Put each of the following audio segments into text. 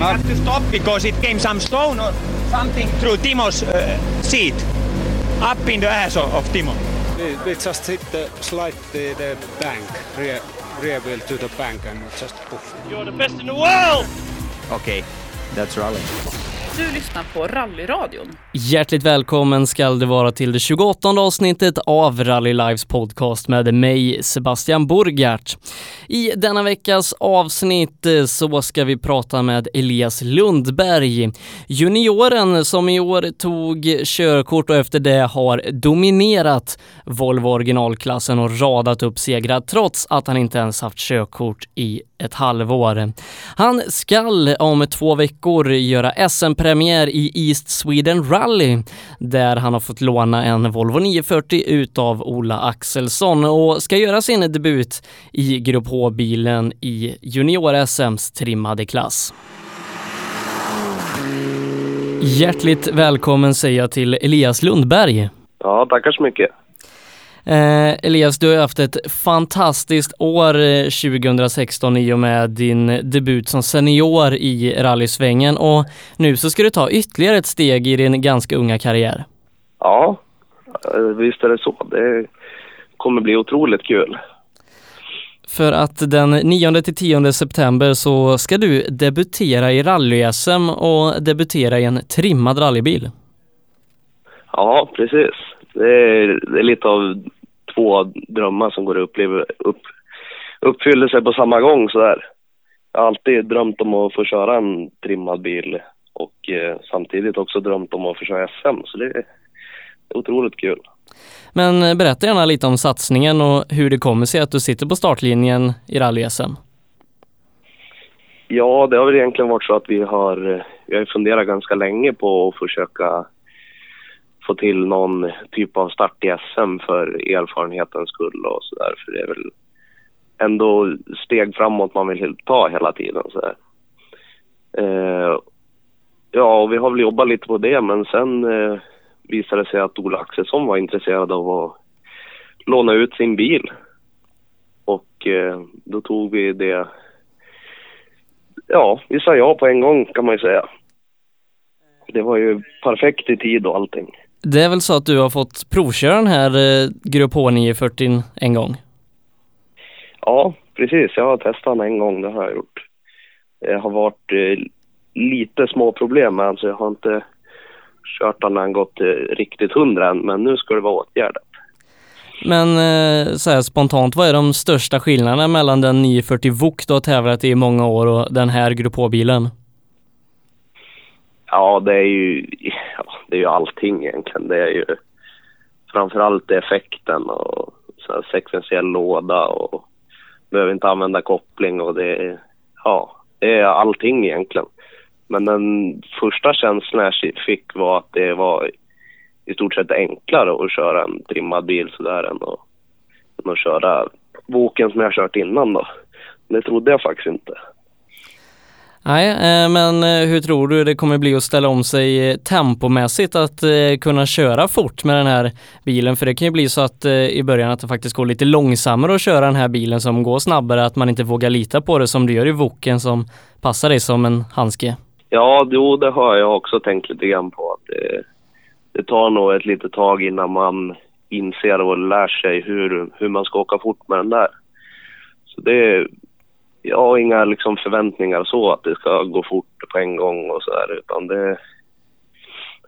We had to stop because it came some stone or something through Timo's uh, seat, up in the ass of, of Timo. We, we just hit the slide the, the bank, rear, rear wheel to the bank and just poof. You're the best in the world! Okay, that's rally. Du lyssnar på Rallyradion. Hjärtligt välkommen ska det vara till det 28 avsnittet av Rally Lives podcast med mig Sebastian Borgart. I denna veckas avsnitt eh, så ska vi prata med Elias Lundberg, junioren som i år tog körkort och efter det har dominerat Volvo originalklassen och radat upp segrar trots att han inte ens haft körkort i ett halvår. Han skall om två veckor göra SM-premiär i East Sweden Rally där han har fått låna en Volvo 940 utav Ola Axelsson och ska göra sin debut i Grupp H-bilen i junior-SMs trimmade klass. Hjärtligt välkommen säger jag till Elias Lundberg. Ja, tackar så mycket. Eh, Elias, du har haft ett fantastiskt år eh, 2016 i och med din debut som senior i rallysvängen och nu så ska du ta ytterligare ett steg i din ganska unga karriär. Ja, eh, visst är det så. Det kommer bli otroligt kul. För att den 9 till 10 september så ska du debutera i rally-SM och debutera i en trimmad rallybil. Ja, precis. Det är, det är lite av två drömmar som går uppleva, upp, uppfyller sig på samma gång sådär. Jag har alltid drömt om att få köra en trimmad bil och eh, samtidigt också drömt om att få köra SM, så det är otroligt kul. Men eh, berätta gärna lite om satsningen och hur det kommer sig att du sitter på startlinjen i rally-SM. Ja, det har väl egentligen varit så att vi har, eh, vi har funderat ganska länge på att försöka få till någon typ av start i SM för erfarenhetens skull och sådär. För det är väl ändå steg framåt man vill ta hela tiden. Så eh, ja, och vi har väl jobbat lite på det men sen eh, visade det sig att Ola Axelsson var intresserad av att låna ut sin bil. Och eh, då tog vi det, ja, vi sa ja på en gång kan man ju säga. Det var ju perfekt i tid och allting. Det är väl så att du har fått provköra den här eh, Grupp H940 en gång? Ja, precis. Jag har testat den en gång, det har jag gjort. Det har varit eh, lite små problem med den, så jag har inte kört den när den gått eh, riktigt hundra än, men nu ska det vara åtgärdat. Men så här spontant, vad är de största skillnaderna mellan den 940 VOK du har tävlat i i många år och den här Grupp H-bilen? Ja, det är ju, det är ju allting egentligen. Det är ju framförallt effekten och så här sekventiell låda och behöver inte använda koppling och det är, ja, det är allting egentligen. Men den första känslan jag fick var att det var i stort sett enklare att köra en trimmad bil sådär än att, än att köra boken som jag kört innan då. Det trodde jag faktiskt inte. Nej, eh, men eh, hur tror du det kommer bli att ställa om sig eh, tempomässigt att kunna köra fort med den här bilen? För det kan ju bli så att i början att det faktiskt går lite långsammare att köra den här bilen som går snabbare, att man inte vågar lita på det som du gör i Voken som passar dig som en handske. Ja, jo, det har jag också tänkt lite grann på. Att det, det tar nog ett litet tag innan man inser och lär sig hur, hur man ska åka fort med den där. Så det, jag har inga liksom förväntningar så att det ska gå fort på en gång och så där, utan det...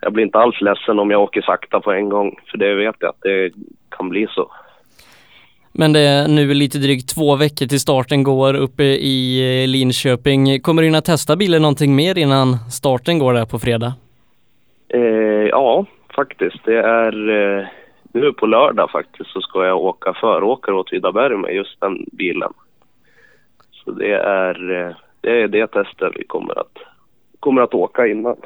Jag blir inte alls ledsen om jag åker sakta på en gång, för det vet jag att det kan bli så. Men det är nu lite drygt två veckor till starten går uppe i Linköping. Kommer du hinna testa bilen någonting mer innan starten går där på fredag? Eh, ja, faktiskt. Det är eh, nu på lördag faktiskt så ska jag åka föråkare åt Vidaberg med just den bilen. Så det är eh, det, är det testet vi kommer att, kommer att åka innan.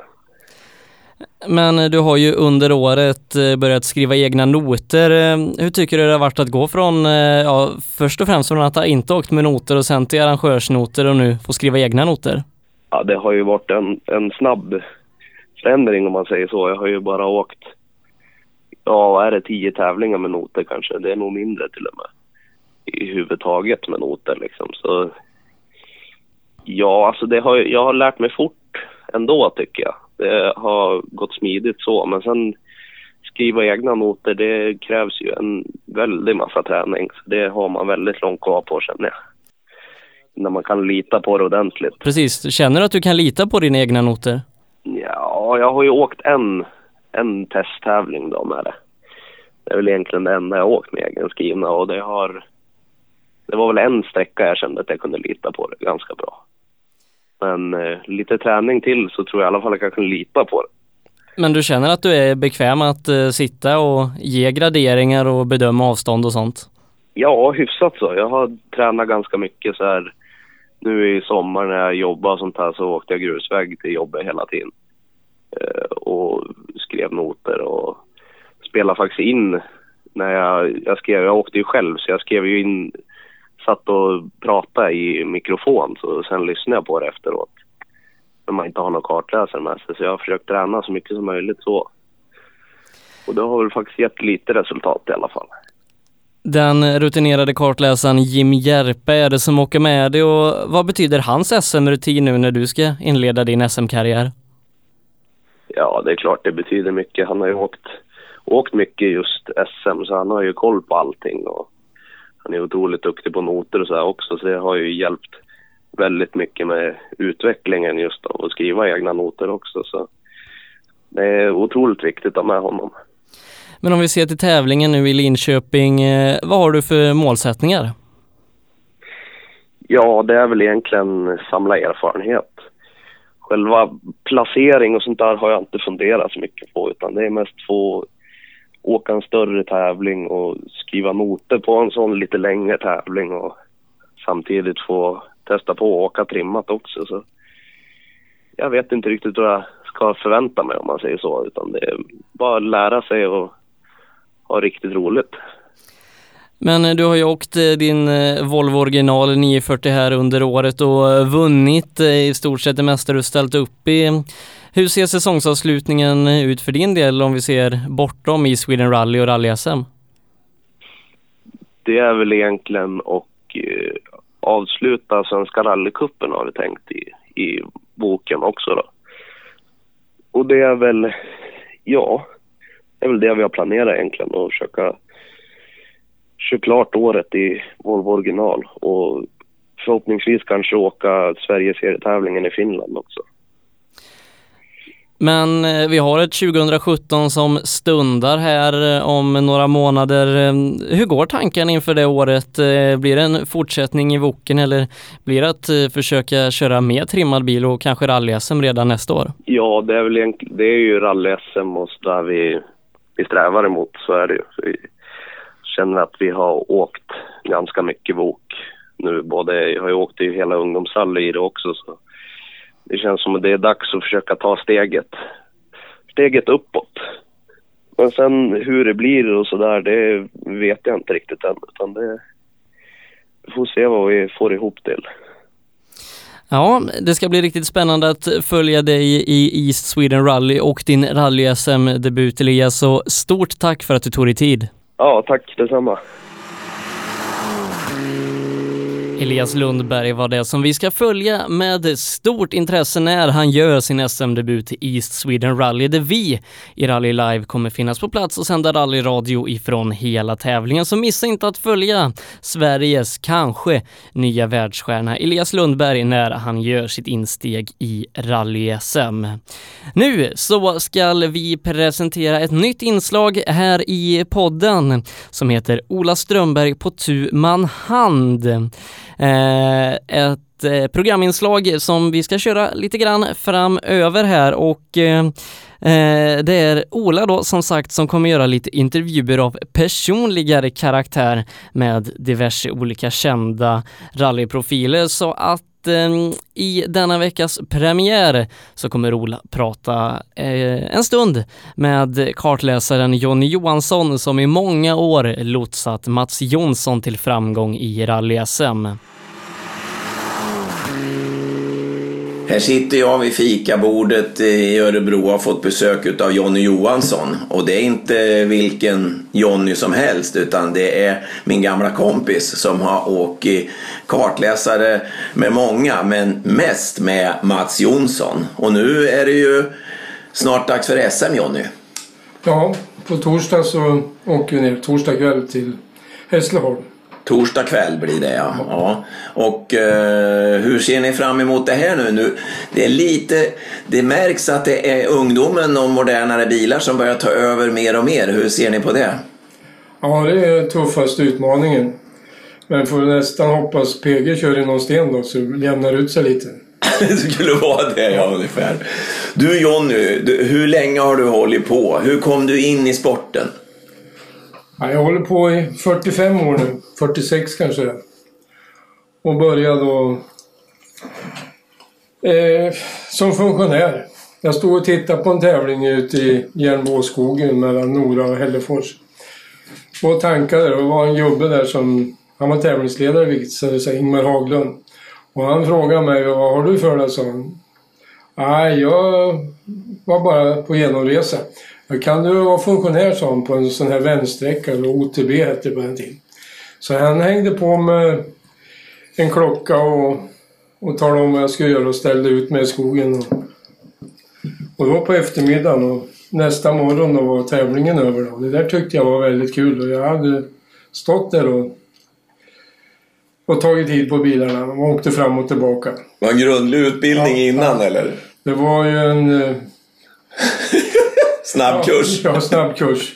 Men du har ju under året eh, börjat skriva egna noter. Eh, hur tycker du det har varit att gå från, ja, först och främst från att ha inte åkt med noter och sen till arrangörsnoter och nu få skriva egna noter? Ja, det har ju varit en, en snabb förändring om man säger så. Jag har ju bara åkt, ja vad är det, tio tävlingar med noter kanske. Det är nog mindre till och med i huvud taget med noter liksom. Så Ja, alltså det har, jag har lärt mig fort ändå tycker jag. Det har gått smidigt så, men sen skriva egna noter, det krävs ju en väldig massa träning. Så det har man väldigt långt kvar på känner jag. När man kan lita på det ordentligt. Precis, känner du att du kan lita på dina egna noter? Ja, jag har ju åkt en, en testtävling då med det. Det är väl egentligen det enda jag har åkt med egenskrivna och det har... Det var väl en sträcka jag kände att jag kunde lita på det ganska bra. Men eh, lite träning till så tror jag i alla fall att jag kan lita på det. Men du känner att du är bekväm att uh, sitta och ge graderingar och bedöma avstånd och sånt? Ja, hyfsat så. Jag har tränat ganska mycket så här. Nu i sommar när jag jobbade och sånt här så åkte jag grusväg till jobbet hela tiden. Uh, och skrev noter och spelade faktiskt in när jag, jag skrev, jag åkte ju själv så jag skrev ju in, satt och pratade i mikrofon så sen lyssnade jag på det efteråt när man inte har någon kartläsare med sig. Så jag har försökt träna så mycket som möjligt så. Och det har väl faktiskt gett lite resultat i alla fall. Den rutinerade kartläsaren Jim Järpe är det som åker med dig och vad betyder hans SM-rutin nu när du ska inleda din SM-karriär? Ja, det är klart det betyder mycket. Han har ju åkt, åkt mycket just SM så han har ju koll på allting och han är otroligt duktig på noter och så också så det har ju hjälpt väldigt mycket med utvecklingen just av att skriva egna noter också. Så det är otroligt viktigt att ha med honom. Men om vi ser till tävlingen nu i Linköping, eh, vad har du för målsättningar? Ja, det är väl egentligen samla erfarenhet. Själva placering och sånt där har jag inte funderat så mycket på utan det är mest få åka en större tävling och skriva noter på en sån lite längre tävling och samtidigt få testa på att åka trimmat också. Så jag vet inte riktigt vad jag ska förvänta mig om man säger så. Utan det är bara att lära sig och ha riktigt roligt. Men eh, du har ju åkt eh, din eh, Volvo original 940 här under året och vunnit i stort sett det mesta du ställt upp i. Hur ser säsongsavslutningen ut för din del om vi ser bortom i Sweden Rally och Rally-SM? Det är väl egentligen och eh, avsluta Svenska rallycupen har vi tänkt i, i boken också då. Och det är väl, ja, det är väl det vi har planerat egentligen att försöka köra klart året i Volvo original och förhoppningsvis kanske åka Sverigesserietävlingen i Finland också. Men eh, vi har ett 2017 som stundar här eh, om några månader. Ehm, hur går tanken inför det året? Eh, blir det en fortsättning i Woken eller blir det att försöka köra mer trimmad bil och kanske rally-SM redan nästa år? Ja, det är väl det är ju rally-SM och så där vi, vi strävar emot, så är det ju. Vi känner att vi har åkt ganska mycket Wok nu, både, jag har ju åkt i hela ungdomsrally i det också så det känns som att det är dags att försöka ta steget, steget uppåt. Men sen hur det blir och sådär, det vet jag inte riktigt än. Utan det, vi får se vad vi får ihop till. Ja, det ska bli riktigt spännande att följa dig i East Sweden Rally och din rally-SM-debut Elias. Så stort tack för att du tog dig tid. Ja, tack detsamma. Elias Lundberg var det som vi ska följa med stort intresse när han gör sin SM-debut i East Sweden Rally där vi i Rally Live kommer finnas på plats och sända rallyradio ifrån hela tävlingen. Så missa inte att följa Sveriges kanske nya världsstjärna Elias Lundberg när han gör sitt insteg i rally-SM. Nu så ska vi presentera ett nytt inslag här i podden som heter Ola Strömberg på tu man hand. Eh, ett eh, programinslag som vi ska köra lite grann framöver här och eh, eh, det är Ola då som sagt som kommer göra lite intervjuer av personligare karaktär med diverse olika kända rallyprofiler. Så att Eh, i denna veckas premiär så kommer Ola prata eh, en stund med kartläsaren Jonny Johansson som i många år lotsat Mats Jonsson till framgång i rally-SM. Här sitter jag vid fikabordet i Örebro och har fått besök av Jonny Johansson. Och det är inte vilken Jonny som helst utan det är min gamla kompis som har åkt kartläsare med många men mest med Mats Jonsson. Och nu är det ju snart dags för SM Jonny. Ja, på torsdag så åker vi ner torsdag kväll till Hässleholm. Torsdag kväll blir det ja. ja. Och eh, hur ser ni fram emot det här nu? nu? Det är lite, det märks att det är ungdomen och modernare bilar som börjar ta över mer och mer. Hur ser ni på det? Ja, det är tuffaste utmaningen. Men får nästan hoppas PG kör i någon sten då så jämnar ut sig lite. det skulle vara det ja, ungefär. Du Jonny, hur länge har du hållit på? Hur kom du in i sporten? Ja, jag håller på i 45 år nu. 46 kanske Och började då eh, som funktionär. Jag stod och tittade på en tävling ute i Järnbåskogen mellan Nora och Hällefors. Och tankade. Det var en gubbe där som... Han var tävlingsledare visade sig, Ingmar Haglund. Och han frågade mig vad har du för dig, sa han. Nej, jag var bara på genomresa. Kan du vara funktionär, han, på en sån här vänsträcka, eller OTB hette det på den tiden. Så han hängde på med en klocka och, och talade om vad jag skulle göra och ställde ut mig i skogen. Och, och det var på eftermiddagen och nästa morgon då var tävlingen över. Då. Det där tyckte jag var väldigt kul och jag hade stått där och, och tagit tid på bilarna och åkte fram och tillbaka. Var en grundlig utbildning ja, innan eller? Det var ju en... Snabbkurs? Ja, snabbkurs.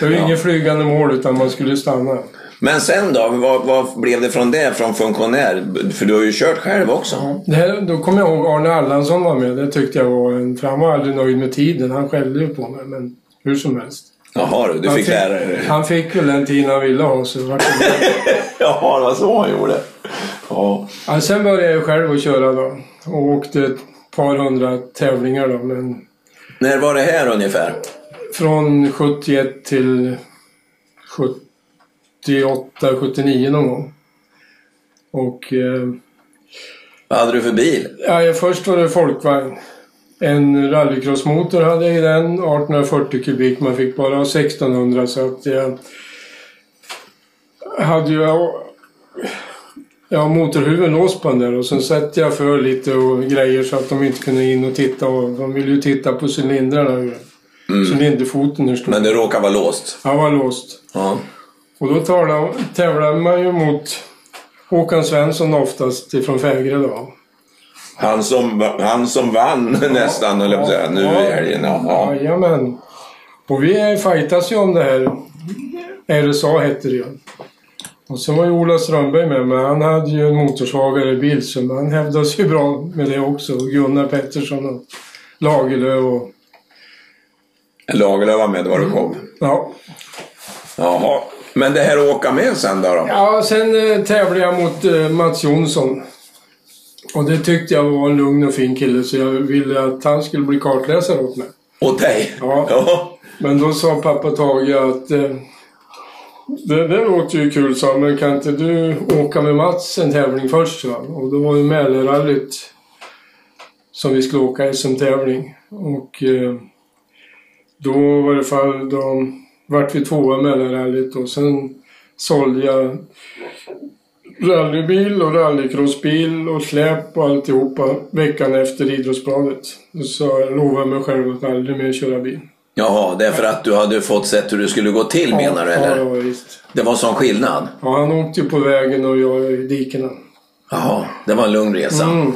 Det var ja. ingen flygande mål utan man skulle stanna. Men sen då? Vad, vad, blev det från det, från funktionär? För du har ju kört själv också. Ja, det här, då kommer jag ihåg Arne Allansson var med. Det tyckte jag var en... För han var aldrig nöjd med tiden. Han skällde ju på mig, men hur som helst. Jaha du, du fick, fick lära dig Han fick väl den tiden han ville ha så det Jaha, det var så han gjorde. Ja. ja. Sen började jag själv att köra då. Och åkte ett par hundra tävlingar då. Men... När var det här ungefär? Från 71 till 78, 79 någon gång. Och... Eh... Vad hade du för bil? Ja, först var det folkvagn. En rallycrossmotor hade jag i den, 1840 kubik. Man fick bara 1600 så att jag hade ju ja, motorhuven låst på den där och sen satte jag för lite och grejer så att de inte kunde in och titta. Och de ville ju titta på cylindrarna. Mm. Cylinderfoten hur Men det råkade vara låst? Ja, var låst. Ja. Och då tävlade man ju mot Håkan Svensson oftast ifrån Fägre då. Han som, han som vann ja, nästan, eller ja, säga, nu ja, i helgen. Ja. Jajamän. Och vi fightas ju om det här. RSA hette det ju. Och så var ju Ola Strömberg med, men han hade ju en motorsvagare bil så han hävdade sig bra med det också. Gunnar Pettersson och Lagerlöf och... Lagerlöf var med, var mm. kom? Ja. Jaha. Men det här att åka med sen då? då? Ja, sen eh, tävlade jag mot eh, Mats Jonsson. Och det tyckte jag var en lugn och fin kille så jag ville att han skulle bli kartläsare åt mig. Åt dig? Ja. ja. Men då sa pappa Tage att eh, det, det låter ju kul, sa men kan inte du åka med Mats en tävling först? Va? Och då var det Mälarrallyt som vi skulle åka SM-tävling. Och eh, då var det fall, då vart vi tvåa i Mälarrallyt och sen sålde jag rallybil och rallycrossbil och släp och alltihopa veckan efter Idrottsbladet. Så jag lovade mig själv att aldrig mer köra bil. Jaha, det är för att du hade fått sett hur det skulle gå till ja, menar du? Eller? Ja, visst. Det var sån skillnad? Ja, han åkte ju på vägen och jag i dikena. Jaha, det var en lugn resa. Mm.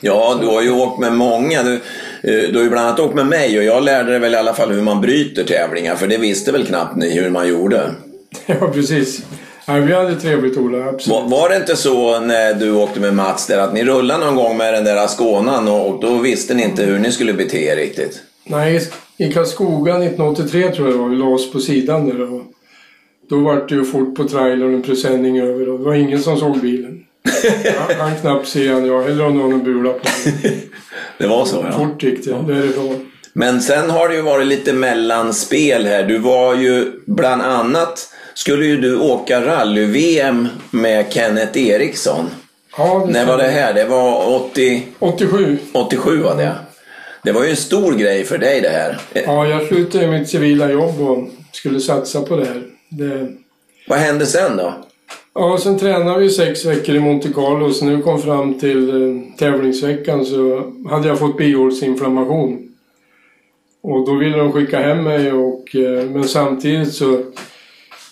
Ja, du har ju åkt med många. Du, eh, du har ju bland annat åkt med mig och jag lärde dig väl i alla fall hur man bryter tävlingar för det visste väl knappt ni hur man gjorde. Ja, precis. Ja, vi hade trevligt Ola, absolut. Var, var, det inte så när du åkte med Mats där att ni rullade någon gång med den där Skånan och då visste ni inte hur ni skulle bete er riktigt? Nej, i Karlskoga 1983 tror jag det var, vi la oss på sidan där och då var det ju fort på trailern en presenning över och det var ingen som såg bilen. Han kan knappt se han, jag hellre ha någon bula på. det var så ja. Fort gick det, därifrån. Men sen har det ju varit lite mellanspel här. Du var ju bland annat skulle ju du åka rally-VM med Kenneth Eriksson. Ja, det När var det här? Det var 80, 87. 87 var det. Det var ju en stor grej för dig det här. Ja, jag slutade mitt civila jobb och skulle satsa på det här. Det... Vad hände sen då? Ja, sen tränade vi sex veckor i Monte Carlo, så nu kom fram till eh, tävlingsveckan så hade jag fått bihålsinflammation. Och då ville de skicka hem mig och, eh, men samtidigt så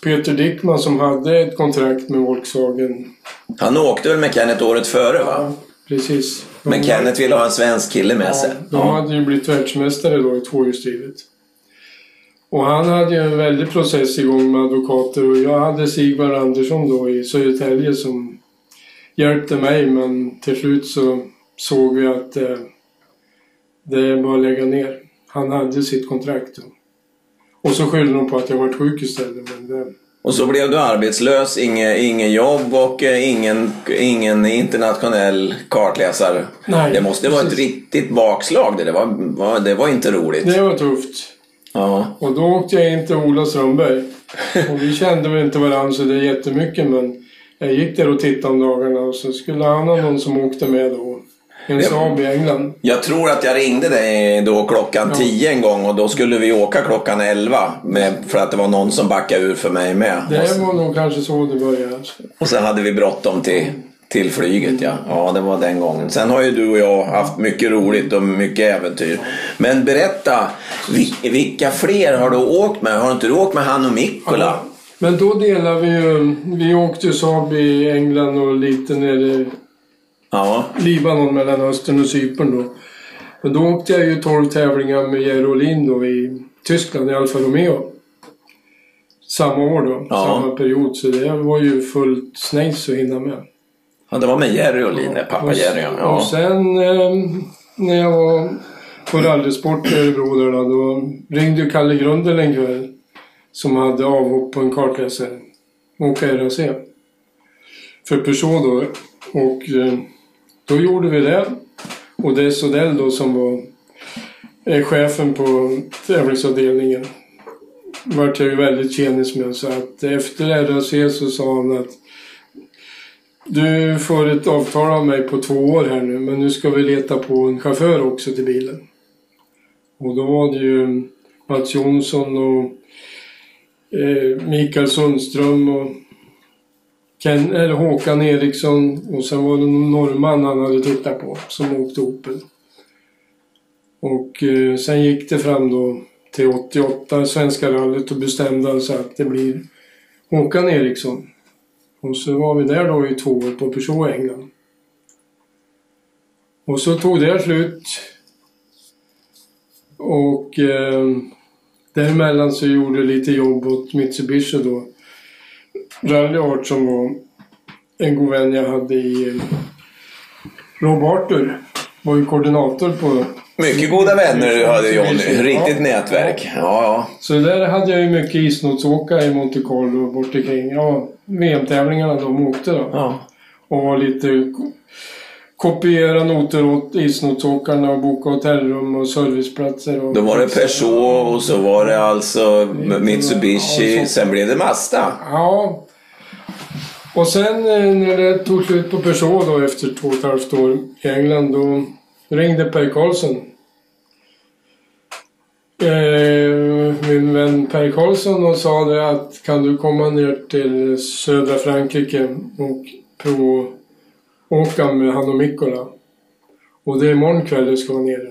Peter Dickman som hade ett kontrakt med Volkswagen. Han åkte väl med Kenneth året före va? Precis. Men Kenneth ville ha en svensk kille med sig. Ja, de hade ju blivit världsmästare då i tvåhjulsdrivet. Och han hade ju en väldig process igång med advokater och jag hade Sigvard Andersson då i Södertälje som hjälpte mig men till slut så såg vi att eh, det var att lägga ner. Han hade sitt kontrakt då. Och så skyllde de på att jag varit sjuk istället. Men det, Och så blev du arbetslös, inget, ingen jobb och eh, ingen, ingen internationell kartläsare. Nej, det måste vara ett precis. riktigt bakslag det. Det var, var, det var inte roligt. det var tufft. Ja. Och då åkte jag in till Ola Strömberg. Och vi kände väl inte varandra så det är jättemycket men jag gick där och tittade om dagarna och så skulle han ha någon som åkte med då. Saab i England. Jag tror att jag ringde dig då klockan 10 en gång och då skulle vi åka klockan 11 med, för att det var någon som backade ur för mig med. Det var nog kanske så det började. och sen hade vi bråttom till, till flyget ja. Ja, det var den gången. Sen har ju du och jag haft mycket roligt och mycket äventyr. Men berätta, vi- vilka fler har du åkt med? Har inte du åkt med han och Mikkola? Men då delade vi ju... Vi åkte ju Saab i England och lite nere Ja. Libanon, Mellanöstern och Cypern då. Men då åkte jag ju 12 tävlingar med Jerry Olin då i Tyskland i Alfa Romeo. Samma år då, Ja. samma period. Så det var ju fullt snejs att hinna med. ja, det var med Jerry och Line, pappa Och Jerry. Och Ja. sen eh, när jag var på rallysport i Örebro där då, då ringde ju Kalle Grundel en kväll. Som hade avhopp på en kartläsare. Åka RAC. För Peugeot då. Och eh, då gjorde vi det. Och det är Sodell då som var eh, chefen på tävlingsavdelningen. Vart jag ju väldigt tjenis med. Så att efter RAC så sa han att du får ett avtal av mig på två år här nu, men nu ska vi leta på en chaufför också till bilen. Och då var det ju Mats Jonsson och eh, Mikael Sundström och Ken, eller Håkan Eriksson och sen var det någon norrman han hade tittat på som åkte Opel. Och eh, sen gick det fram då till 88 Svenska rallyt och bestämde alltså sig att det blir Håkan Eriksson. Och så var vi där då i två år på Peugeot England. Och så tog det slut. Och eh, däremellan så gjorde jag lite jobb åt Mitsubishi då. Rally Art som var en god vän jag hade i eh, Rob Arthur. Var ju koordinator på... Mycket goda vänner du hade Johnny. Riktigt Ja. nätverk. Ja, ja. Så där hade jag ju mycket isnotsåkare i Monte Carlo och bort omkring. Ja, VM-tävlingarna de åkte då. ja. Och var lite ko- kopiera noter åt isnotsåkarna och boka hotellrum och serviceplatser. Och Då var det Peugeot och så var det alltså Mitsubishi. Ja, Sen blev det Mazda. Ja. Och sen eh, när det tog slut på Peugeot då efter två och ett halvt år i England då ringde Per Karlsson. Eh, min vän Per Karlsson och sa det att kan du komma ner till södra Frankrike och provåka med han och Mikkola. Och det är imorgon kväll du ska vara nere.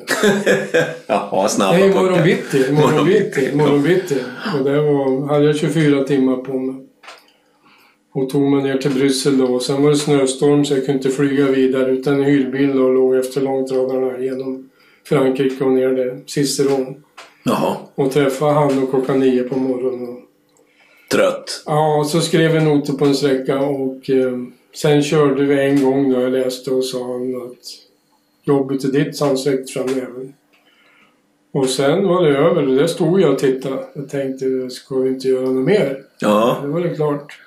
Jaha, snabba Nej, imorgon bitti. Imorgon bitti. Imorgon bitti. Och det var, hade jag 24 timmar på mig. Och tog mig ner till Bryssel då. Och sen var det snöstorm så jag kunde inte flyga vidare. Utan hyrbil då låg efter långtradarna genom Frankrike och ner där. Ciceron. Jaha, Och träffade han och klockan nio på morgonen. Och, trött. ja, och så skrev vi noter på en sträcka och eh, sen körde vi en gång då jag läste och sa han att jobbet är ditt, så han sträckte fram näven. Och sen var det över. Där stod jag och tittade. Jag tänkte, ska vi inte göra något mer? Ja, Det var det klart.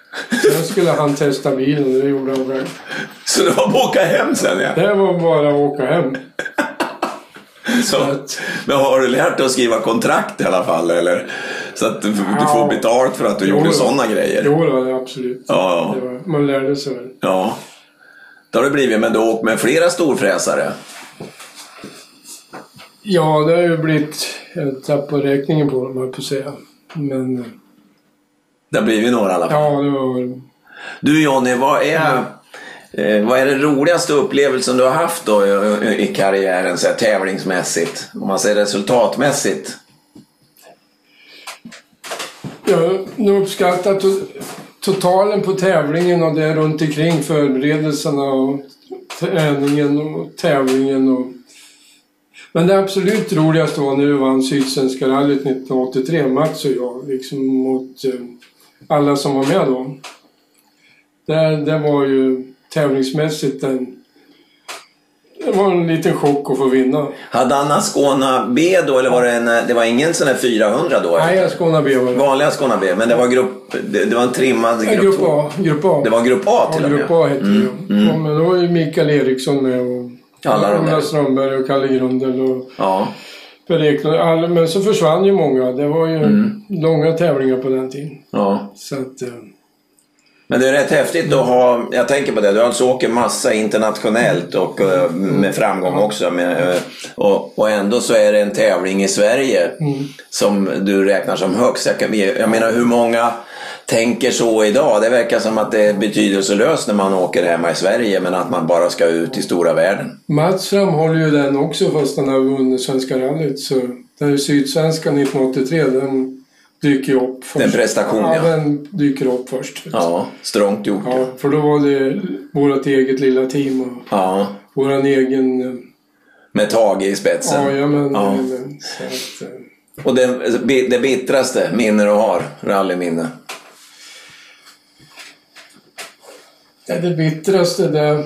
Sen skulle han testa bilen och det gjorde han själv. så det var bara att åka hem sen ja. Det var bara att åka hem. Så, men har du lärt dig att skriva kontrakt i alla fall eller? Så att du, du får Ja. betalt för att du Jo gjorde då. sådana grejer? Jo, det absolut. Ja, ja. Var, man lärde sig väl. Ja. Det har det blivit, men du har åkt med flera storfräsare. Ja, det har ju blivit... Jag tappar räkningen på dem, höll på att säga. Men Det har blivit några i alla fall. ja, det var... Du Jonny, vad är, eh, vad är den roligaste upplevelsen du har haft då i, i karriären så här, tävlingsmässigt? Om man säger resultatmässigt. Jag har uppskattat to- totalen på tävlingen och det runt omkring förberedelserna och träningen och tävlingen. Och... Men det absolut roligaste var när vi vann Sydsvenska rallyt 1983, Mats och jag, liksom mot eh, alla som var med då. Det, det var ju tävlingsmässigt en... Det var en liten chock att få vinna. Hade Anna Skåna B då eller var det en, det var ingen sån här 400 då? Nej, Skåne B var det. Vanliga Skåna B, men det var grupp, det, det var en trimmad Ja, grupp, grupp. A. Grupp A. Det var grupp A till Ja, och med? grupp A hette Mm, det. mm. Ja, men då var ju Mikael Eriksson med och Alla de Strömberg och Kalle Grundel och Ja. Alla, men så försvann ju många. Det var ju Mm. långa tävlingar på den tiden. ja. Så att, eh, Men det är rätt häftigt att ha, jag tänker på det, du alltså åker massa internationellt och eh, med framgång också. Med, eh, och, och ändå så är det en tävling i Sverige mm. som du räknar som högst. Jag, kan, jag menar hur många tänker så idag? Det verkar som att det är betydelselöst när man åker hemma i Sverige men att man bara ska ut i stora världen. Mats framhåller ju den också fast han har vunnit Svenska rallyt. Så den Sydsvenskan 1983, den dyker ju upp först. Den prestation, ja. ja. den dyker upp först. Ja, strångt gjort. Ja, för då var det vårt eget lilla team och Ja, våran egen... eh, med Tage i spetsen. Ja, ja, men, Ja. men, så att, eh, Och det, det bittraste minne du har, rallyminne? Ja, det bittraste det...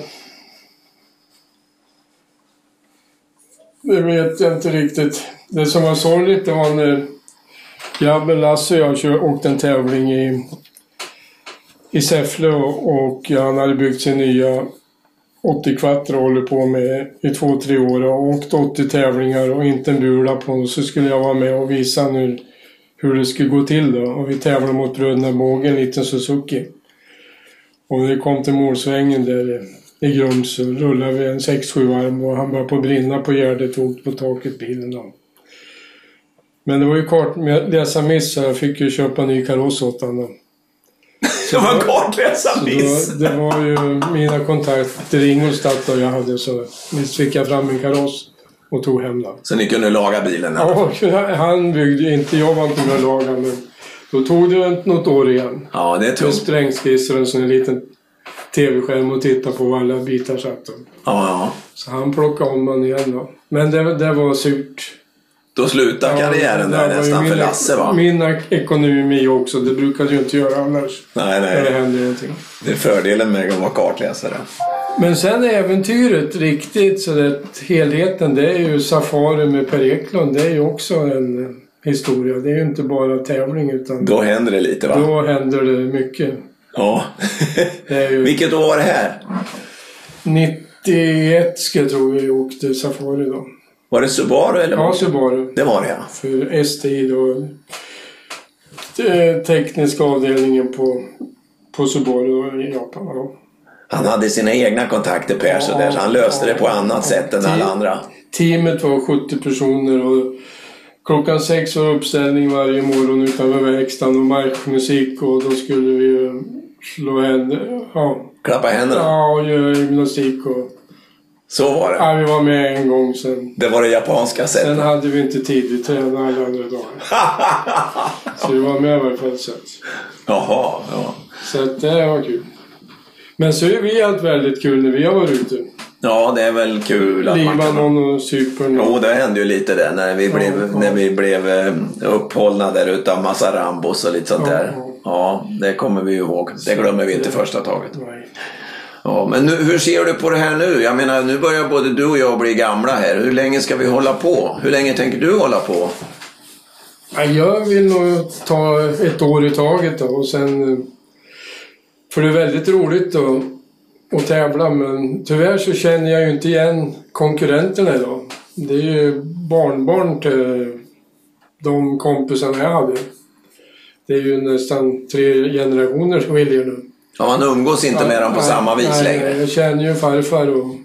Det vet jag inte riktigt. Det som var sorgligt det var när grabben Lasse och jag kör, åkte en tävling i, i Säffle och, och han hade byggt sin nya 80 Quattro och håller på med i två, tre år och åkt 80 tävlingar och inte en bula på. Så skulle jag vara med och visa nu hur det skulle gå till då. Och vi tävlade mot bröderna Båge, en liten Suzuki. Och när vi kom till målsvängen där i Grums så rullade vi en 6-7 varv och han började på brinna på gärdet och på taket bilen då. Men det var ju kort med läsa miss så jag fick ju köpa en ny kaross åt honom. Det var en kartläsa Så miss! då, det var ju mina kontakter i Ingolstadt och jag hade så visst fick jag fram en kaross och tog hem den. Så ni kunde laga bilen? Ja, han byggde inte, jag var inte med och lagade men då tog det något år igen. Ja, det är Med tungt. sprängskisser och en sån här liten tv-skärm och titta på var alla bitar satt. Ja, ja. Så han plockade om den igen då. Men det, det var surt. Då slutar karriären det där nästan för min- Lasse va? Min ekonomi också. Det brukade ju inte göra annars. Nej, När det nej. hände någonting. Det är fördelen med att vara kartläsare. Men sen äventyret riktigt, så det, helheten, det är ju Safari med Per Eklund. Det är ju också en historia. Det är ju inte bara tävling utan Då händer det lite va? då händer det mycket. Ja. Det ju Vilket år var det här? 91 ska jag tro vi åkte Safari då. Var det Subaru eller? Ja? Subaru. Det var det ja. För STI då. eh, Tekniska avdelningen på, på Subaru i Japan. Ja. Han hade sina egna kontakter Per så där, så han löste det på annat sätt än alla andra. Teamet var 70 personer och klockan sex var uppställning varje morgon utanför verkstaden och marschmusik och då skulle vi slå händer, ja, Klappa händerna. ja och göra gymnastik och Så var det. ja, vi var med en gång sen. Det var det japanska Sen sättet. hade vi inte tid, vi tränade alla andra dagar. Så vi var med i varje fall. Att- Jaha, ja. så att det var kul. Men så är vi haft väldigt kul när vi har varit ute. Ja, det är väl kul att man kan... Libanon och Cypern. Jo, det hände ju lite där när vi blev, ja. när vi blev eh, upphållna där utav massa Rambos och lite sånt Ja, där. ja. Det kommer vi ihåg. Det glömmer vi inte det- första taget. Nej. Ja, men nu, hur ser du på det här nu? Jag menar, nu börjar både du och jag bli gamla här. Hur länge ska vi hålla på? Hur länge tänker du hålla på? Ja, jag vill nog ta ett år i taget då och sen... För det är väldigt roligt då att tävla men tyvärr så känner jag ju inte igen konkurrenterna idag. Det är ju barnbarn till de kompisarna jag hade. Det är ju nästan tre generationer som skiljer nu. Ja, man umgås inte med dem på Nej, samma vis nej, längre. Jag känner ju farfar och,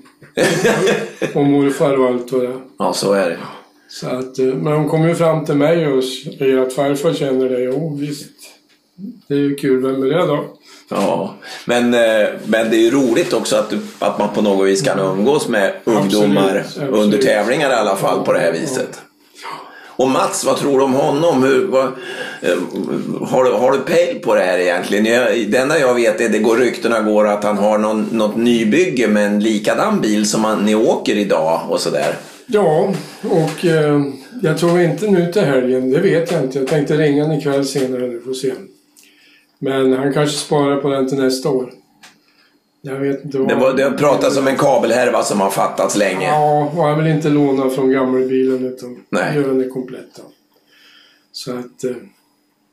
och morfar och allt vad det. Ja, så är det. Så att, eh, men hon kom ju fram till mig och att farfar känner dig. Jo, visst. Det är ju kul. Vem är det då? Ja, men, eh, men det är ju roligt också att, att man på något vis kan umgås med ungdomar absolut. under tävlingar i alla fall på det här viset. Och Mats, vad tror du om honom? Hur, vad, eh, har, du, har du pejl på det här egentligen? Jag, det enda jag vet är det går ryktena går att han har någon, något nybygge med en likadan bil som han, ni åker idag och sådär. Ja, och eh, jag tror inte nu till helgen. Det vet jag inte. Jag tänkte ringa honom ikväll senare nu, får se. Men han kanske sparar på den till nästa år. Jag vet inte vad... Det, var, det pratas om en kabelhärva som har fattats länge. Ja, och han vill inte låna från gammelbilen utan Nej. göra den komplett. Så att... Eh,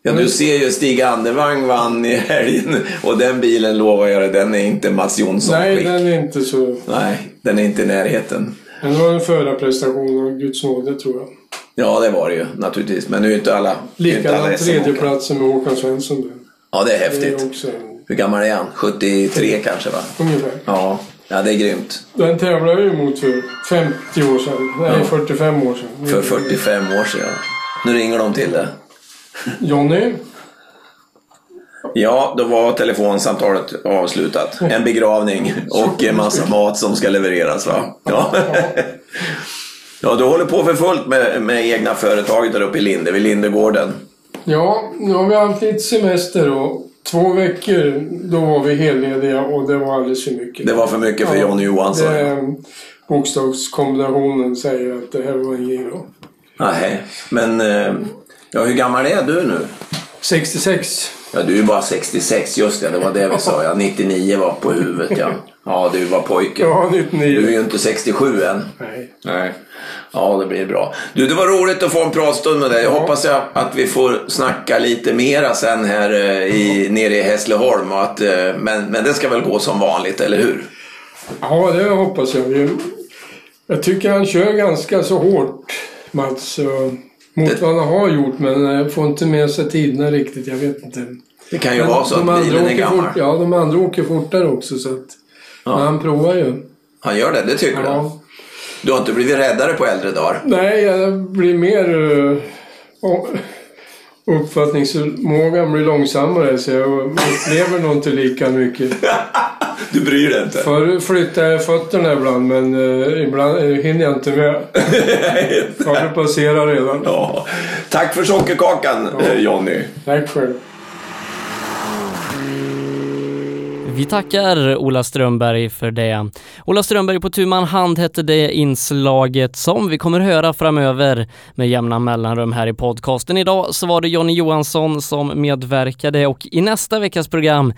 Ja, du ser ju Stig Andervang vann i helgen och den bilen lovar jag dig, den är inte Mats Jonsson nej, skick. den är inte så... Nej, den är inte i närheten. Den var en förarprestation av Guds nåde, tror jag. Ja, det var det ju naturligtvis. Men nu är inte alla... det Likadant tredjeplatsen med Håkan Svensson. där. Ja, det är Det är häftigt. också Hur gammal är han? 73 kanske va? ungefär. Ja, ja det är grymt. Den tävlade jag ju mot för 50 år sedan. Nej, Ja. 45 år sedan. För 45 år sedan. Nu ringer de till det. Jonny? Ja, då var telefonsamtalet avslutat. En begravning och en massa mat som ska levereras va? Ja. Ja, du håller på för fullt med, med egna företaget där uppe i Linde, vid Lindegården. Ja, nu har vi haft lite semester och två veckor då var vi hellediga och det var alldeles för mycket. Det var för mycket för Ja, Johnny Johansson. Det, bokstavskombinationen säger att det här var inget bra. Nej, men eh, ja, hur gammal är du nu? 66. Ja, du är bara 66, just det, det var det vi sa. Ja, 99 var på huvudet ja. Ja, du var pojke. Ja, Du är 99. ju inte 67 än. Nej. Nej. Ja, det blir bra. Du, det var roligt att få en pratstund med dig. Jag hoppas jag att vi får snacka lite mera sen här eh, i, nere i Hässleholm. Att, eh, men, men det ska väl gå som vanligt, eller hur? Ja, det hoppas jag. Jag tycker han kör ganska så hårt, Mats. och- Mot Det- vad han har gjort, men får inte med sig tiderna riktigt. Jag vet inte. Det kan ju Men vara så att bilen är gammal. Fort, ja, de andra åker fortare också. Så att, Ja. Men han provar ju. Han gör det, det tycker du? Ja. Du har inte blivit räddare på äldre dagar? Nej, jag blir mer... Uh, uppfattningsförmågan blir långsammare så jag upplever nog inte lika mycket. Du bryr dig inte? Förr flyttade jag fötterna ibland men uh, ibland uh, hinner jag inte med. Farten passerar redan. ja. Tack för sockerkakan, eh, Jonny. Tack själv. Vi tackar Ola Strömberg för det. Ola Strömberg på tu man hand hette det inslaget som vi kommer höra framöver med jämna mellanrum här i podcasten. Idag så var det Jonny Johansson som medverkade och i nästa veckas program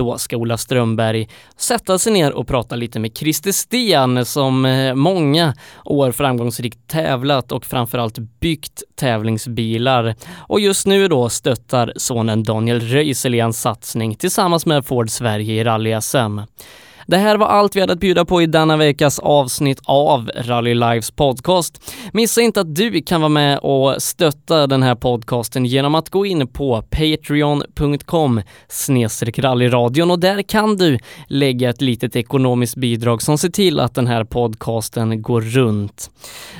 då ska Ola Strömberg sätta sig ner och prata lite med Christer Sten som eh, många år framgångsrikt tävlat och framförallt byggt tävlingsbilar. Och just nu då stöttar sonen Daniel Röisel i en satsning tillsammans med Ford Sverige i rally-SM. Det här var allt vi hade att bjuda på i denna veckas avsnitt av Rally Lives podcast. Missa inte att du kan vara med och stötta den här podcasten genom att gå in på patreon.com rallyradion och där kan du lägga ett litet ekonomiskt bidrag som ser till att den här podcasten går runt.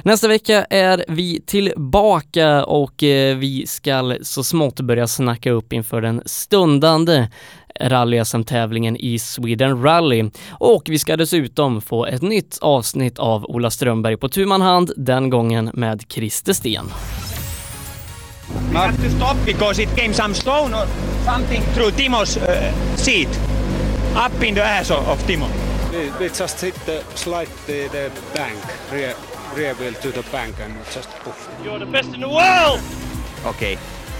Nästa vecka är vi tillbaka och eh, vi ska så smått börja snacka upp inför den stundande rally-SM-tävlingen i Sweden Rally. Och vi ska dessutom få ett nytt avsnitt av Ola Strömberg på tu man hand, den gången med Christer Sten. We had to stop because it came some stone or something through Timo's uh, seat. Up in the ass of, Timo. We, we just hit the slide the, the bank, rear, rear wheel to the bank and just poof. Okay,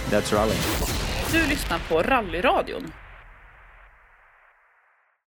that's rally. Du lyssnar på Rallyradion.